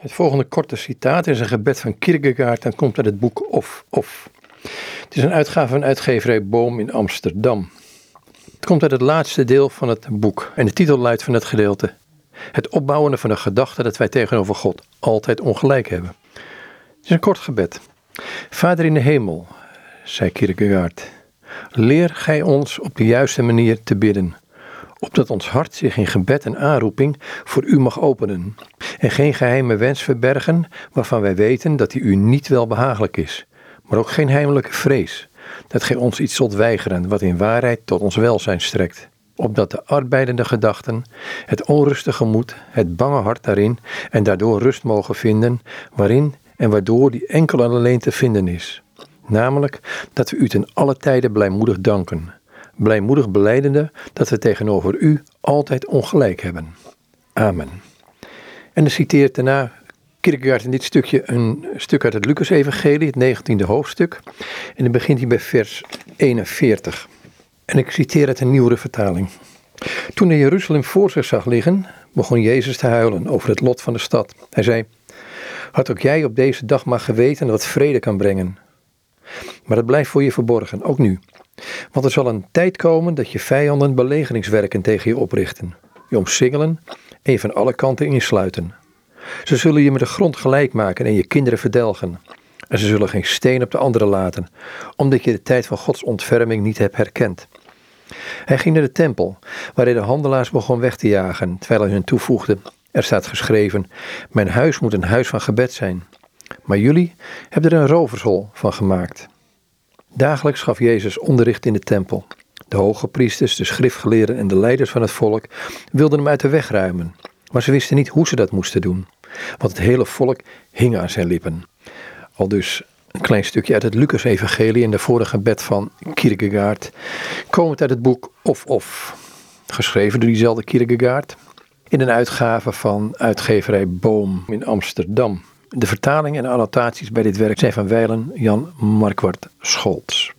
Het volgende korte citaat is een gebed van Kierkegaard en komt uit het boek Of Of. Het is een uitgave van uitgeverij Boom in Amsterdam. Het komt uit het laatste deel van het boek en de titel luidt van het gedeelte: Het opbouwen van de gedachte dat wij tegenover God altijd ongelijk hebben. Het is een kort gebed. Vader in de hemel, zei Kierkegaard, leer gij ons op de juiste manier te bidden opdat ons hart zich in gebed en aanroeping voor u mag openen, en geen geheime wens verbergen waarvan wij weten dat die u niet wel behagelijk is, maar ook geen heimelijke vrees, dat gij ons iets zult weigeren wat in waarheid tot ons welzijn strekt, opdat de arbeidende gedachten, het onrustige moed, het bange hart daarin en daardoor rust mogen vinden, waarin en waardoor die enkel en alleen te vinden is. Namelijk dat we u ten alle tijde blijmoedig danken blijmoedig beleidende dat we tegenover u altijd ongelijk hebben. Amen. En dan citeert daarna Kierkegaard in dit stukje een stuk uit het Lucas-evangelie, het 19e hoofdstuk. En dan begint hij bij vers 41. En ik citeer uit een nieuwere vertaling. Toen hij Jeruzalem voor zich zag liggen, begon Jezus te huilen over het lot van de stad. Hij zei, had ook jij op deze dag maar geweten wat vrede kan brengen. Maar dat blijft voor je verborgen, ook nu. Want er zal een tijd komen dat je vijanden belegeringswerken tegen je oprichten, je omsingelen en je van alle kanten insluiten. Ze zullen je met de grond gelijk maken en je kinderen verdelgen. En ze zullen geen steen op de andere laten, omdat je de tijd van Gods ontferming niet hebt herkend. Hij ging naar de tempel, waar hij de handelaars begon weg te jagen, terwijl hij hun toevoegde: Er staat geschreven: Mijn huis moet een huis van gebed zijn. Maar jullie hebben er een rovershol van gemaakt. Dagelijks gaf Jezus onderricht in de tempel. De hoge priesters, de schriftgeleerden en de leiders van het volk wilden hem uit de weg ruimen. Maar ze wisten niet hoe ze dat moesten doen, want het hele volk hing aan zijn lippen. Al dus een klein stukje uit het Lucas-evangelie in de vorige bed van Kierkegaard, komend uit het boek Of Of, geschreven door diezelfde Kierkegaard, in een uitgave van uitgeverij Boom in Amsterdam. De vertalingen en annotaties bij dit werk zijn van Weilen Jan Markwart Scholz.